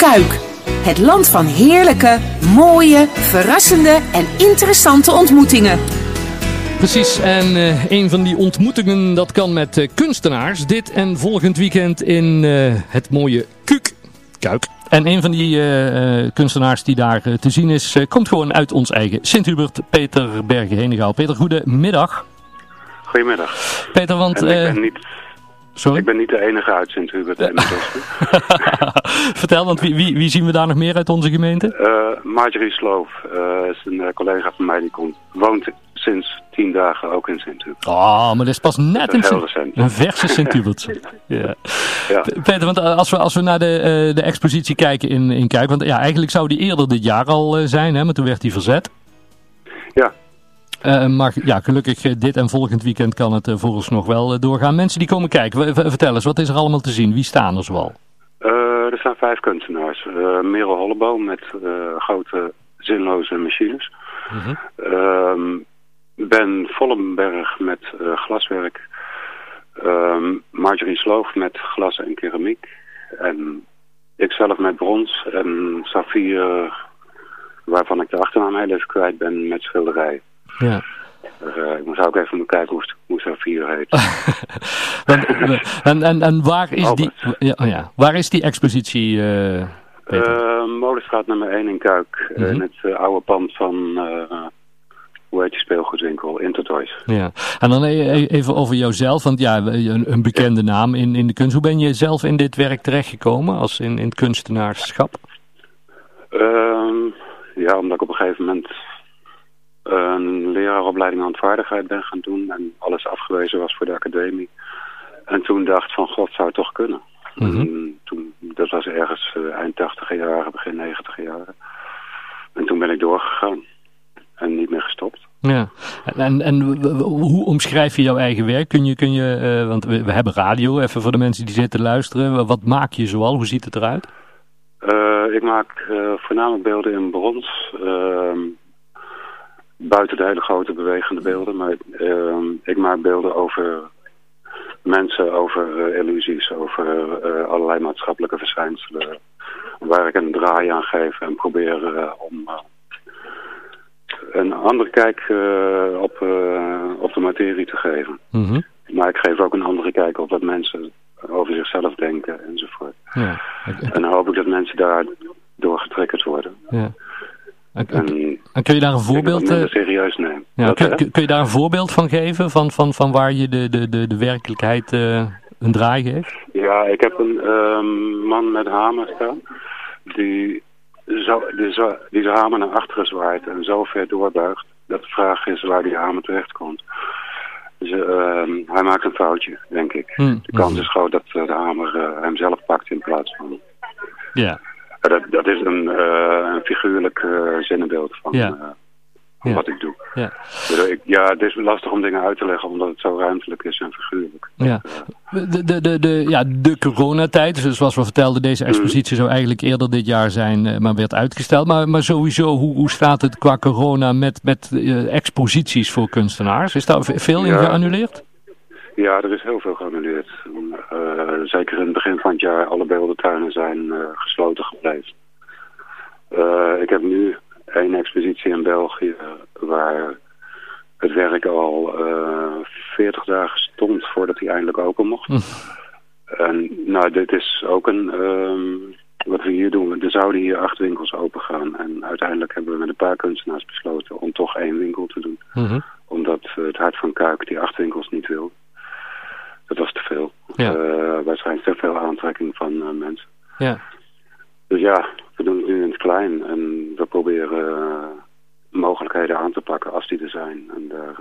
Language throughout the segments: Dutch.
Kuik. Het land van heerlijke, mooie, verrassende en interessante ontmoetingen. Precies, en uh, een van die ontmoetingen dat kan met uh, kunstenaars. Dit en volgend weekend in uh, het mooie Kuk. Kuik. En een van die kunstenaars die daar te zien is, komt gewoon uit ons eigen Sint-Hubert, Peter Bergen-Henegouw. Peter, goedemiddag. Goedemiddag. Peter, want... ik ben niet Sorry? Ik ben niet de enige uit Sint-Hubert Vertel, want wie, wie, wie, zien we daar nog meer uit onze gemeente? Uh, Marjorie Sloof uh, is een uh, collega van mij die komt, woont sinds tien dagen ook in Sint-Hubert. Oh, maar dat is pas net een, een verse Sint-Hubert. ja. ja. Peter, want als we, als we naar de, de expositie kijken in, in Kuik, want ja, eigenlijk zou die eerder dit jaar al zijn, hè, maar toen werd die verzet. Ja. Uh, maar ja, gelukkig dit en volgend weekend kan het voor ons nog wel doorgaan. Mensen die komen kijken, vertel eens, wat is er allemaal te zien? Wie staan er zoal? er staan vijf kunstenaars. Merel Holleboom met grote zinloze machines. -huh. -hmm. ben Vollenberg met glaswerk. Ehm, Marjorie Sloof met glas en keramiek. En ikzelf met brons en saffier, waarvan ik de achternaam heel even kwijt ben, met schilderij. Ja. Uh, ik moest ook even moeten kijken hoe, hoe Safir heet. en, en, en waar is die, ja, oh ja, waar is die expositie, uh, uh, Molenstraat nummer 1 in Kuik. -hmm. In het oude pand van, hoe heet die speelgoedwinkel, Intertoys. Ja, en dan even over jouzelf, want ja, een, een bekende naam in, in de kunst. Hoe ben je zelf in dit werk terechtgekomen, als in, in het kunstenaarschap? Ehm, ja, omdat ik op een gegeven moment een leraaropleiding handvaardigheid ben gaan doen en alles afgewezen was voor de academie. En toen dacht van god zou het toch kunnen. Mm -hmm. toen, dat was ergens uh, eind 80 jaren, begin 90 jaren. En toen ben ik doorgegaan en niet meer gestopt. Ja, en, en hoe omschrijf je jouw eigen werk? Kun je, kun je uh, want we, we, hebben radio, even voor de mensen die zitten luisteren. Wat maak je zoal? Hoe ziet het eruit? Uh, ik maak voornamelijk beelden in brons. Ehm, buiten de hele grote bewegende beelden. Maar uh, ik maak beelden over mensen, over uh, illusies, over uh, allerlei maatschappelijke verschijnselen. Waar ik een draai aan geef en probeer om een andere kijk op, op de materie te geven. Mm -hmm. Maar ik geef ook een andere kijk op wat mensen over zichzelf denken enzovoort. Ja. En dan hoop ik dat mensen daar door getriggerd worden. Ja. En, en, en, kun je daar een voorbeeld... Uh, serieus nemen. Ja, dat, kun, kun, je daar een voorbeeld van geven? Van, van, van waar je de, de, de, de werkelijkheid uh, een draai geeft? Ja, ik heb een um, man met hamer staan. Die, zo, die, zo, die zijn hamer naar achteren zwaait en zo ver doorbuigt. Dat de vraag is waar die hamer terecht komt. Dus, uh, hij maakt een foutje, denk ik. Hmm. De kans is groot dat de hamer hem zelf pakt in plaats van... Ja. Dat, dat is een, uh, een figuurlijk uh, zinnenbeeld van, ja. ja. wat ik doe. Ja. Dus ik, ja, het is lastig om dingen uit te leggen omdat het zo ruimtelijk is en figuurlijk. Ja. De, de, de, de, ja, de coronatijd, dus zoals we vertelden, deze expositie zou eigenlijk eerder dit jaar zijn, maar werd uitgesteld. Maar, maar sowieso, hoe, hoe staat het qua corona met, met exposities voor kunstenaars? Is daar veel in Ja. geannuleerd? Ja, er is heel veel geannuleerd. Uh, zeker in het begin van het jaar, alle beeldentuinen zijn uh, gesloten gebleven. Uh, ik heb nu één expositie in België waar het werk al 40 dagen stond voordat hij eindelijk open mocht. Hm. En nou, dit is ook een, um, wat we hier doen. Er zouden hier acht winkels open gaan. En uiteindelijk hebben we met een paar kunstenaars besloten om toch één winkel te doen. Mm -hmm. Omdat het Hart van Kuik die acht winkels niet wil. Dat was te veel. Ja. Uh, waarschijnlijk te veel aantrekking van uh, mensen. Ja. Dus ja, we doen het nu in het klein. En we proberen uh, mogelijkheden aan te pakken als die er zijn. En daar,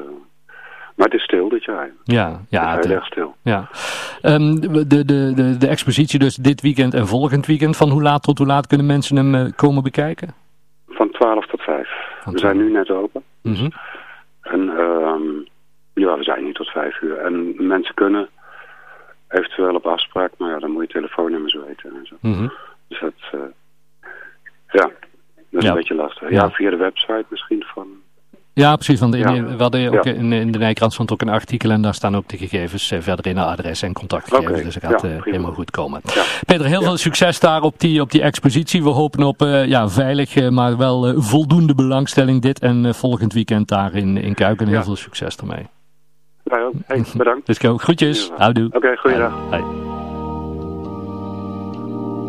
maar het is stil dit jaar. Ja, ja. Het is heel erg stil. Ja. Um, de, de, de, de expositie dus dit weekend en volgend weekend. Van hoe laat tot hoe laat kunnen mensen hem komen bekijken? Van 12 tot 5. Van we zijn nu net open. Mm -hmm. En um, ja, we zijn hier tot 5 uur. En mensen kunnen eventueel op afspraak, maar ja, dan moet je telefoonnummers weten en zo. Mm -hmm. Dus dat, uh, ja, dat is Ja. een beetje lastig. Ja. Ja. via de website misschien van... Ja, precies. Want in, we hadden ook in, in, de Nijkrant stond ook een artikel en daar staan ook de gegevens uh, verder in, adres en contactgegevens. Okay. Dus het gaat helemaal goed komen. Peter, heel veel succes daar op die, op die expositie. We hopen op ja, veilig, maar wel voldoende belangstelling dit en volgend weekend daar in, in Kuiken. Heel veel succes ermee. Wij ook. Hey, bedankt. Dus go. Groetjes. Houdoe. Oké, okay, goeiedag. Hoi.